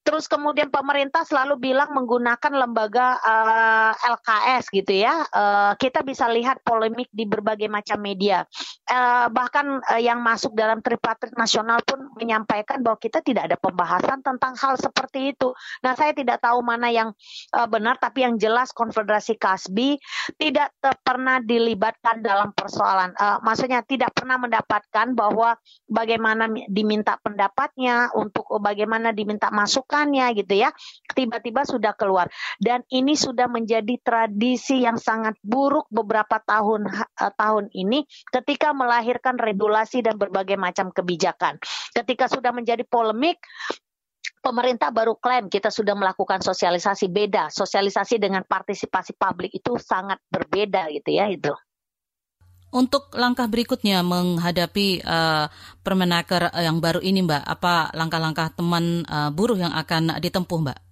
Terus kemudian pemerintah selalu bilang menggunakan lembaga uh, eh, LKS gitu ya. Uh, kita bisa lihat polemik di berbagai macam media. Uh, bahkan uh, yang masuk dalam tripartit nasional pun menyampaikan bahwa kita tidak ada pembahasan tentang hal seperti itu. Nah, saya tidak tahu mana yang uh, benar, tapi yang jelas Konfederasi Kasbi tidak pernah dilibatkan dalam persoalan. Uh, maksudnya tidak pernah mendapatkan bahwa bagaimana diminta pendapatnya untuk bagaimana diminta masuk melakukannya gitu ya. Tiba-tiba sudah keluar dan ini sudah menjadi tradisi yang sangat buruk beberapa tahun uh, tahun ini ketika melahirkan regulasi dan berbagai macam kebijakan. Ketika sudah menjadi polemik pemerintah baru klaim kita sudah melakukan sosialisasi beda. Sosialisasi dengan partisipasi publik itu sangat berbeda gitu ya itu. Untuk langkah berikutnya menghadapi uh, Permenaker yang baru ini, Mbak, apa langkah-langkah teman uh, buruh yang akan ditempuh, Mbak?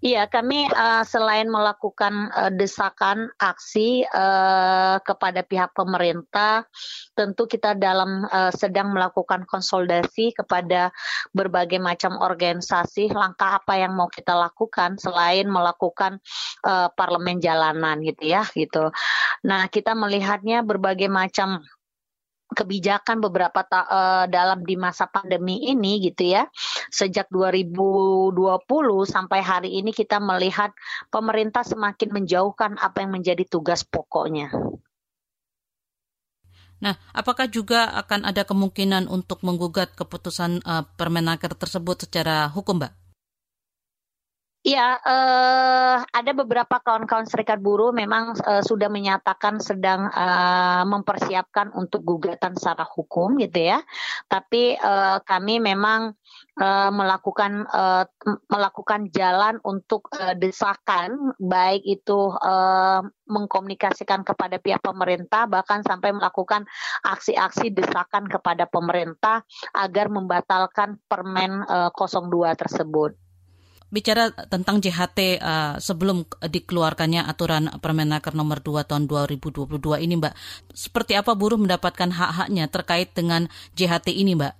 Iya, kami uh, selain melakukan uh, desakan aksi uh, kepada pihak pemerintah, tentu kita dalam uh, sedang melakukan konsolidasi kepada berbagai macam organisasi. Langkah apa yang mau kita lakukan selain melakukan uh, parlemen jalanan, gitu ya, gitu. Nah, kita melihatnya berbagai macam kebijakan beberapa ta uh, dalam di masa pandemi ini gitu ya. Sejak 2020 sampai hari ini kita melihat pemerintah semakin menjauhkan apa yang menjadi tugas pokoknya. Nah, apakah juga akan ada kemungkinan untuk menggugat keputusan uh, Permenaker tersebut secara hukum, Mbak? Ya, uh, ada beberapa kawan-kawan serikat buruh memang uh, sudah menyatakan sedang uh, mempersiapkan untuk gugatan secara hukum gitu ya. Tapi uh, kami memang uh, melakukan uh, melakukan jalan untuk uh, desakan baik itu uh, mengkomunikasikan kepada pihak pemerintah bahkan sampai melakukan aksi-aksi desakan kepada pemerintah agar membatalkan Permen uh, 02 tersebut bicara tentang JHT uh, sebelum dikeluarkannya aturan Permenaker nomor 2 tahun 2022 ini Mbak, seperti apa buruh mendapatkan hak-haknya terkait dengan JHT ini Mbak?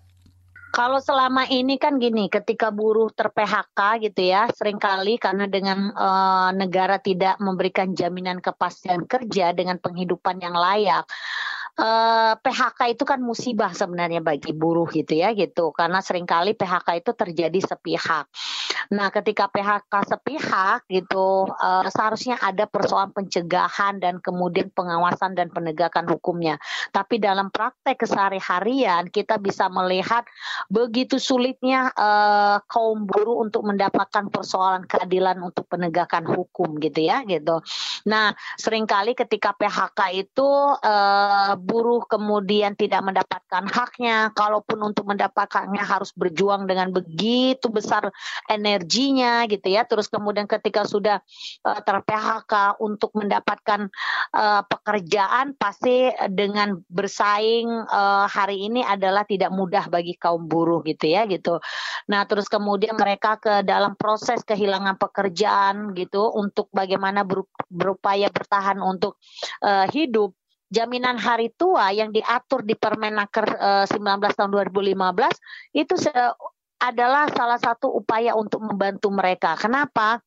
Kalau selama ini kan gini, ketika buruh ter-PHK gitu ya, sering kali karena dengan uh, negara tidak memberikan jaminan kepastian kerja dengan penghidupan yang layak, eh, PHK itu kan musibah sebenarnya bagi buruh gitu ya gitu karena sering kali PHK itu terjadi sepihak. Nah, ketika PHK sepihak gitu uh, seharusnya ada persoalan pencegahan dan kemudian pengawasan dan penegakan hukumnya. Tapi dalam praktek kesehari-harian kita bisa melihat begitu sulitnya uh, kaum buruh untuk mendapatkan persoalan keadilan untuk penegakan hukum gitu ya gitu. Nah, sering kali ketika PHK itu uh, buruh kemudian tidak mendapatkan haknya, kalaupun untuk mendapatkannya harus berjuang dengan begitu besar energinya gitu ya. Terus kemudian ketika sudah uh, ter-PHK untuk mendapatkan uh, pekerjaan pasti dengan bersaing uh, hari ini adalah tidak mudah bagi kaum buruh gitu ya gitu. Nah, terus kemudian mereka ke dalam proses kehilangan pekerjaan gitu untuk bagaimana berupaya bertahan untuk uh, hidup jaminan hari tua yang diatur di Permenaker uh, 19 tahun 2015 itu adalah salah satu upaya untuk membantu mereka. Kenapa?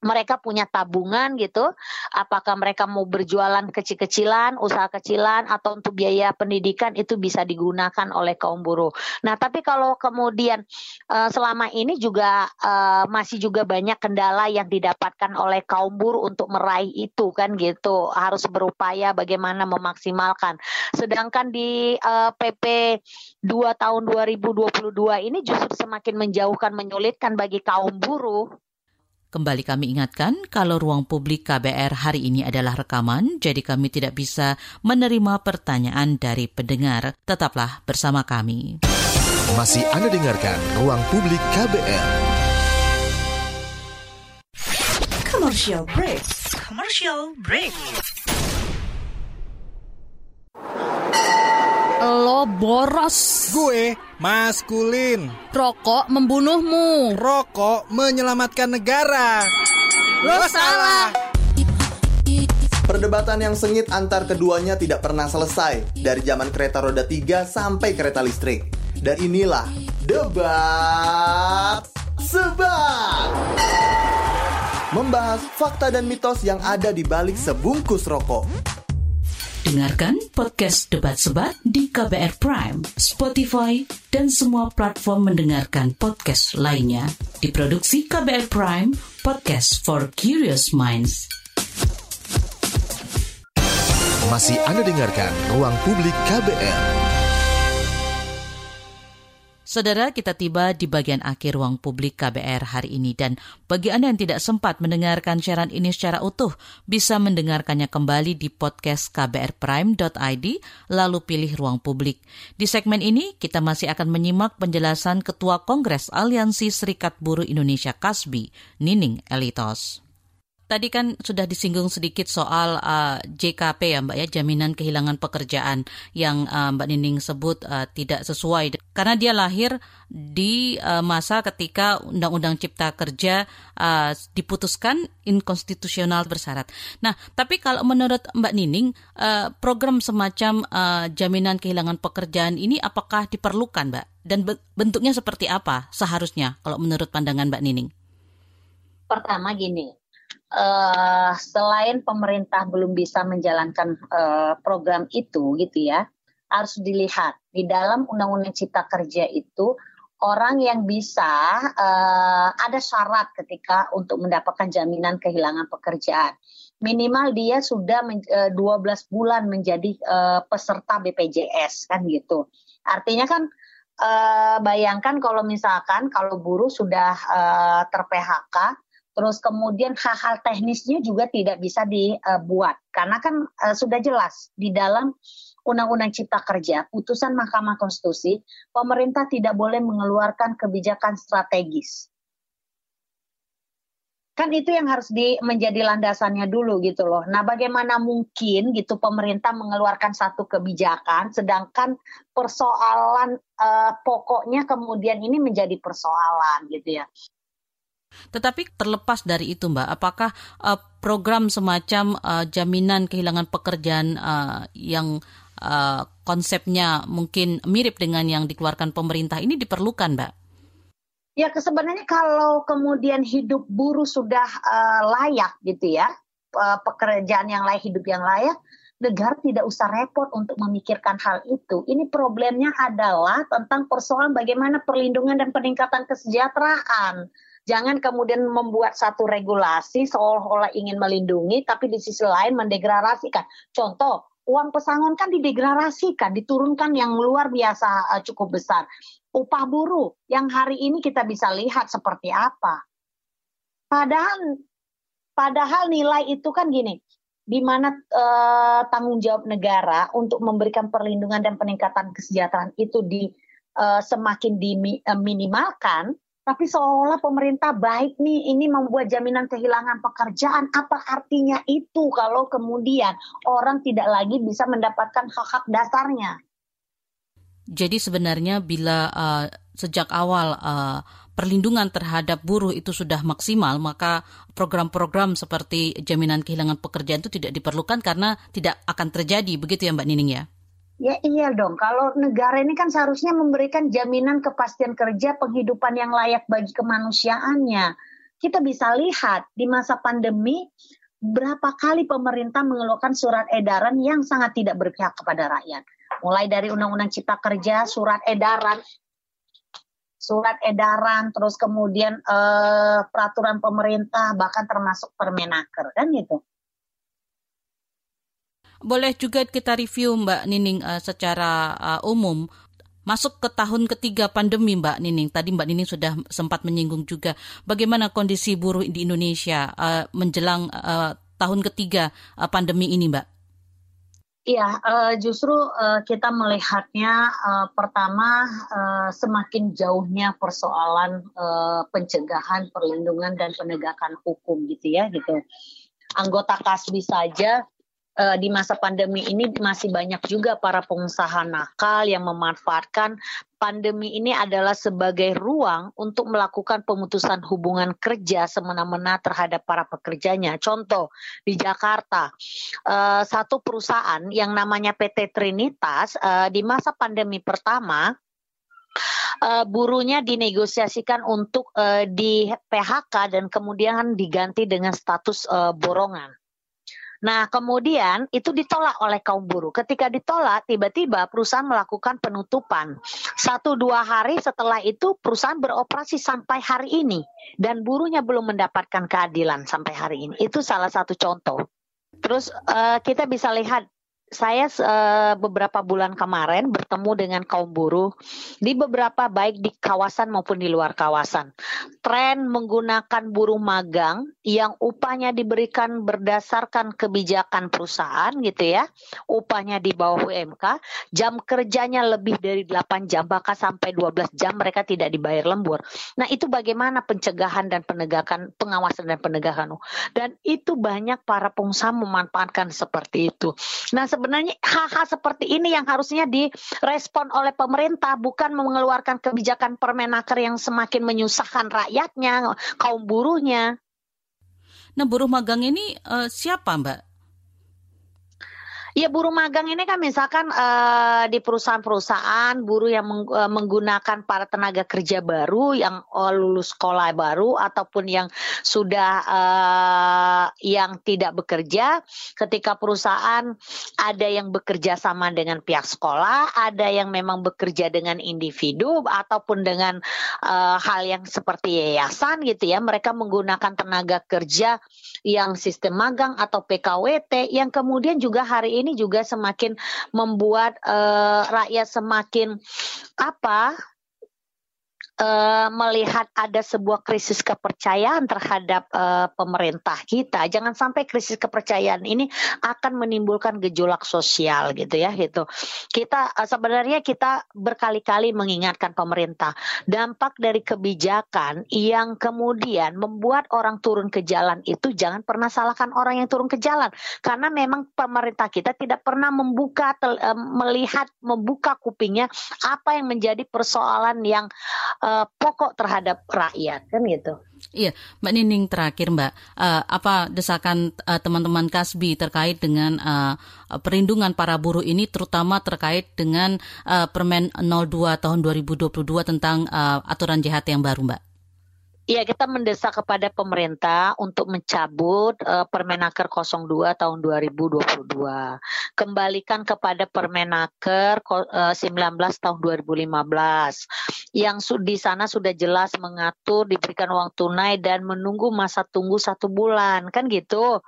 Mereka punya tabungan gitu, apakah mereka mau berjualan kecil-kecilan, usaha kecilan atau untuk biaya pendidikan itu bisa digunakan oleh kaum buruh. Nah, tapi kalau kemudian uh, selama ini juga uh, masih juga banyak kendala yang didapatkan oleh kaum buruh untuk meraih itu kan gitu, harus berupaya bagaimana memaksimalkan. Sedangkan di PP 2 tahun 2022 ini justru semakin menjauhkan menyulitkan bagi kaum buruh Kembali kami ingatkan kalau ruang publik KBR hari ini adalah rekaman, jadi kami tidak bisa menerima pertanyaan dari pendengar. Tetaplah bersama kami. Masih Anda dengarkan Ruang Publik KBR. Commercial break. Commercial break. Lo boros. Gue maskulin. Rokok membunuhmu. Rokok menyelamatkan negara. Lo, salah. Perdebatan yang sengit antar keduanya tidak pernah selesai dari zaman kereta roda 3 sampai kereta listrik. Dan inilah debat sebat. Membahas fakta dan mitos yang ada di balik sebungkus rokok. Dengarkan podcast Debat Sebat di KBR Prime, Spotify, dan semua platform mendengarkan podcast lainnya. Diproduksi KBR Prime, podcast for curious minds. Masih Anda dengarkan Ruang Publik KBR. Saudara, kita tiba di bagian akhir ruang publik KBR hari ini dan bagi Anda yang tidak sempat mendengarkan siaran ini secara utuh, bisa mendengarkannya kembali di podcast kbrprime.id lalu pilih ruang publik. Di segmen ini kita masih akan menyimak penjelasan Ketua Kongres Aliansi Serikat Buruh Indonesia Kasbi, Nining Elitos. Tadi kan sudah disinggung sedikit soal uh, JKP ya Mbak ya, jaminan kehilangan pekerjaan yang uh, Mbak Nining sebut uh, tidak sesuai karena dia lahir di uh, masa ketika Undang-Undang Cipta Kerja uh, diputuskan inkonstitusional bersyarat. Nah, tapi kalau menurut Mbak Nining, uh, program semacam uh, jaminan kehilangan pekerjaan ini apakah diperlukan, Mbak? Dan bentuknya seperti apa seharusnya kalau menurut pandangan Mbak Nining? Pertama gini, uh, selain pemerintah belum bisa menjalankan uh, program itu gitu ya harus dilihat. Di dalam undang-undang cipta kerja itu orang yang bisa uh, ada syarat ketika untuk mendapatkan jaminan kehilangan pekerjaan. Minimal dia sudah men, uh, 12 bulan menjadi uh, peserta BPJS kan gitu. Artinya kan uh, bayangkan kalau misalkan kalau buruh sudah uh, ter PHK Terus kemudian hal-hal teknisnya juga tidak bisa dibuat karena kan uh, sudah jelas di dalam Undang-Undang Cipta Kerja, putusan Mahkamah Konstitusi, pemerintah tidak boleh mengeluarkan kebijakan strategis. Kan itu yang harus di, menjadi landasannya dulu gitu loh. Nah, bagaimana mungkin gitu pemerintah mengeluarkan satu kebijakan sedangkan persoalan uh, pokoknya kemudian ini menjadi persoalan gitu ya. Tetapi terlepas dari itu, Mbak, apakah uh, program semacam uh, jaminan kehilangan pekerjaan uh, yang uh, konsepnya mungkin mirip dengan yang dikeluarkan pemerintah ini diperlukan, Mbak? Ya, sebenarnya kalau kemudian hidup buruh sudah uh, layak gitu ya, pekerjaan yang layak, hidup yang layak, negara tidak usah repot untuk memikirkan hal itu. Ini problemnya adalah tentang persoalan bagaimana perlindungan dan peningkatan kesejahteraan. Jangan kemudian membuat satu regulasi seolah-olah ingin melindungi, tapi di sisi lain mendegradasikan. Contoh, uang pesangon kan didegradasikan, diturunkan yang luar biasa uh, cukup besar. Upah buruh yang hari ini kita bisa lihat seperti apa. Padahal padahal nilai itu kan gini, di mana uh, tanggung jawab negara untuk memberikan perlindungan dan peningkatan kesejahteraan itu di uh, semakin diminimalkan, tapi seolah pemerintah baik nih ini membuat jaminan kehilangan pekerjaan. Apa artinya itu kalau kemudian orang tidak lagi bisa mendapatkan hak-hak dasarnya? Jadi sebenarnya bila uh, sejak awal uh, perlindungan terhadap buruh itu sudah maksimal, maka program-program seperti jaminan kehilangan pekerjaan itu tidak diperlukan karena tidak akan terjadi, begitu ya Mbak Nining ya? Ya iya dong, kalau negara ini kan seharusnya memberikan jaminan kepastian kerja penghidupan yang layak bagi kemanusiaannya. Kita bisa lihat di masa pandemi berapa kali pemerintah mengeluarkan surat edaran yang sangat tidak berpihak kepada rakyat. Mulai dari Undang-Undang Cipta Kerja, surat edaran, surat edaran, terus kemudian eh, peraturan pemerintah, bahkan termasuk Permenaker, kan gitu. Boleh juga kita review Mbak Nining uh, secara uh, umum masuk ke tahun ketiga pandemi Mbak Nining. Tadi Mbak Nining sudah sempat menyinggung juga bagaimana kondisi buruh di Indonesia uh, menjelang uh, tahun ketiga uh, pandemi ini Mbak. Iya, uh, justru uh, kita melihatnya uh, pertama uh, semakin jauhnya persoalan uh, pencegahan, perlindungan dan penegakan hukum gitu ya gitu. Anggota Kasbi saja uh, di masa pandemi ini masih banyak juga para pengusaha nakal yang memanfaatkan pandemi ini adalah sebagai ruang untuk melakukan pemutusan hubungan kerja semena-mena terhadap para pekerjanya. Contoh di Jakarta, uh, satu perusahaan yang namanya PT Trinitas uh, di masa pandemi pertama uh, buruhnya dinegosiasikan untuk uh, di PHK dan kemudian diganti dengan status uh, borongan. Nah, kemudian itu ditolak oleh kaum buruh. Ketika ditolak, tiba-tiba perusahaan melakukan penutupan. Satu dua hari setelah itu perusahaan beroperasi sampai hari ini. Dan buruhnya belum mendapatkan keadilan sampai hari ini. Itu salah satu contoh. Terus uh, kita bisa lihat saya uh, beberapa bulan kemarin bertemu dengan kaum buruh di beberapa baik di kawasan maupun di luar kawasan. Tren menggunakan buruh magang yang upahnya diberikan berdasarkan kebijakan perusahaan gitu ya. Upahnya di bawah UMK, jam kerjanya lebih dari 8 jam bahkan sampai 12 jam mereka tidak dibayar lembur. Nah, itu bagaimana pencegahan dan penegakan pengawasan dan penegakan. Dan itu banyak para pengusaha memanfaatkan seperti itu. Nah, sebenarnya hal-hal seperti ini yang harusnya direspon oleh pemerintah bukan mengeluarkan kebijakan permenaker yang semakin menyusahkan rakyatnya, kaum buruhnya. Nah, buruh magang ini uh, siapa, Mbak? Ya buruh magang ini kan misalkan uh, di perusahaan-perusahaan buruh yang meng, uh, menggunakan para tenaga kerja baru yang uh, lulus sekolah baru ataupun yang sudah uh, yang tidak bekerja ketika perusahaan ada yang bekerja sama dengan pihak sekolah, ada yang memang bekerja dengan individu ataupun dengan uh, hal yang seperti yayasan gitu ya, mereka menggunakan tenaga kerja yang sistem magang atau PKWT yang kemudian juga hari ini juga semakin membuat uh, rakyat semakin apa uh, melihat ada sebuah krisis kepercayaan terhadap uh, pemerintah kita. Jangan sampai krisis kepercayaan ini akan menimbulkan gejolak sosial gitu ya gitu. Kita uh, sebenarnya kita berkali-kali mengingatkan pemerintah dampak dari kebijakan yang kemudian membuat orang turun ke jalan itu jangan pernah salahkan orang yang turun ke jalan karena memang pemerintah kita tidak pernah membuka tel, uh, melihat membuka kupingnya apa yang menjadi persoalan yang uh, uh, pokok terhadap rakyat kan gitu. Iya, Mbak Nining terakhir Mbak, uh, apa desakan uh, teman-teman Kasbi terkait dengan uh, perlindungan para buruh ini, terutama terkait dengan uh, Permen 02 tahun 2022 tentang uh, aturan JHT yang baru, Mbak? Iya, kita mendesak kepada pemerintah untuk mencabut uh, Permenaker 02 tahun 2022. Kembalikan kepada Permenaker uh, 19 tahun 2015 yang di sana sudah jelas mengatur diberikan uang tunai dan menunggu masa tunggu satu bulan, kan gitu.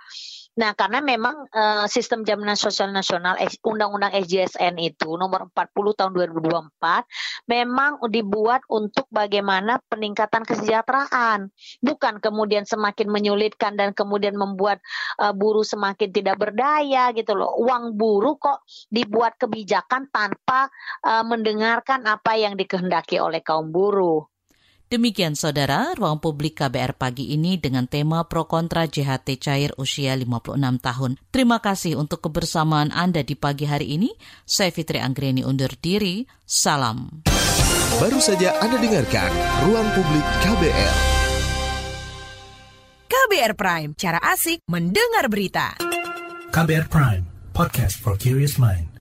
Nah, karena memang uh, sistem jaminan sosial nasional Undang-Undang SJSN itu nomor 40 tahun 2024 memang dibuat untuk bagaimana peningkatan kesejahteraan, bukan kemudian semakin menyulitkan dan kemudian membuat uh, buruh semakin tidak berdaya gitu loh. Uang buruh kok dibuat kebijakan tanpa uh, mendengarkan apa yang dikehendaki oleh kaum buruh. Demikian saudara, ruang publik KBR pagi ini dengan tema pro kontra JHT cair usia 56 tahun. Terima kasih untuk kebersamaan Anda di pagi hari ini. Saya Fitri Anggreni undur diri. Salam. Baru saja Anda dengarkan Ruang Publik KBR. KBR Prime, cara asik mendengar berita. KBR Prime, podcast for curious mind.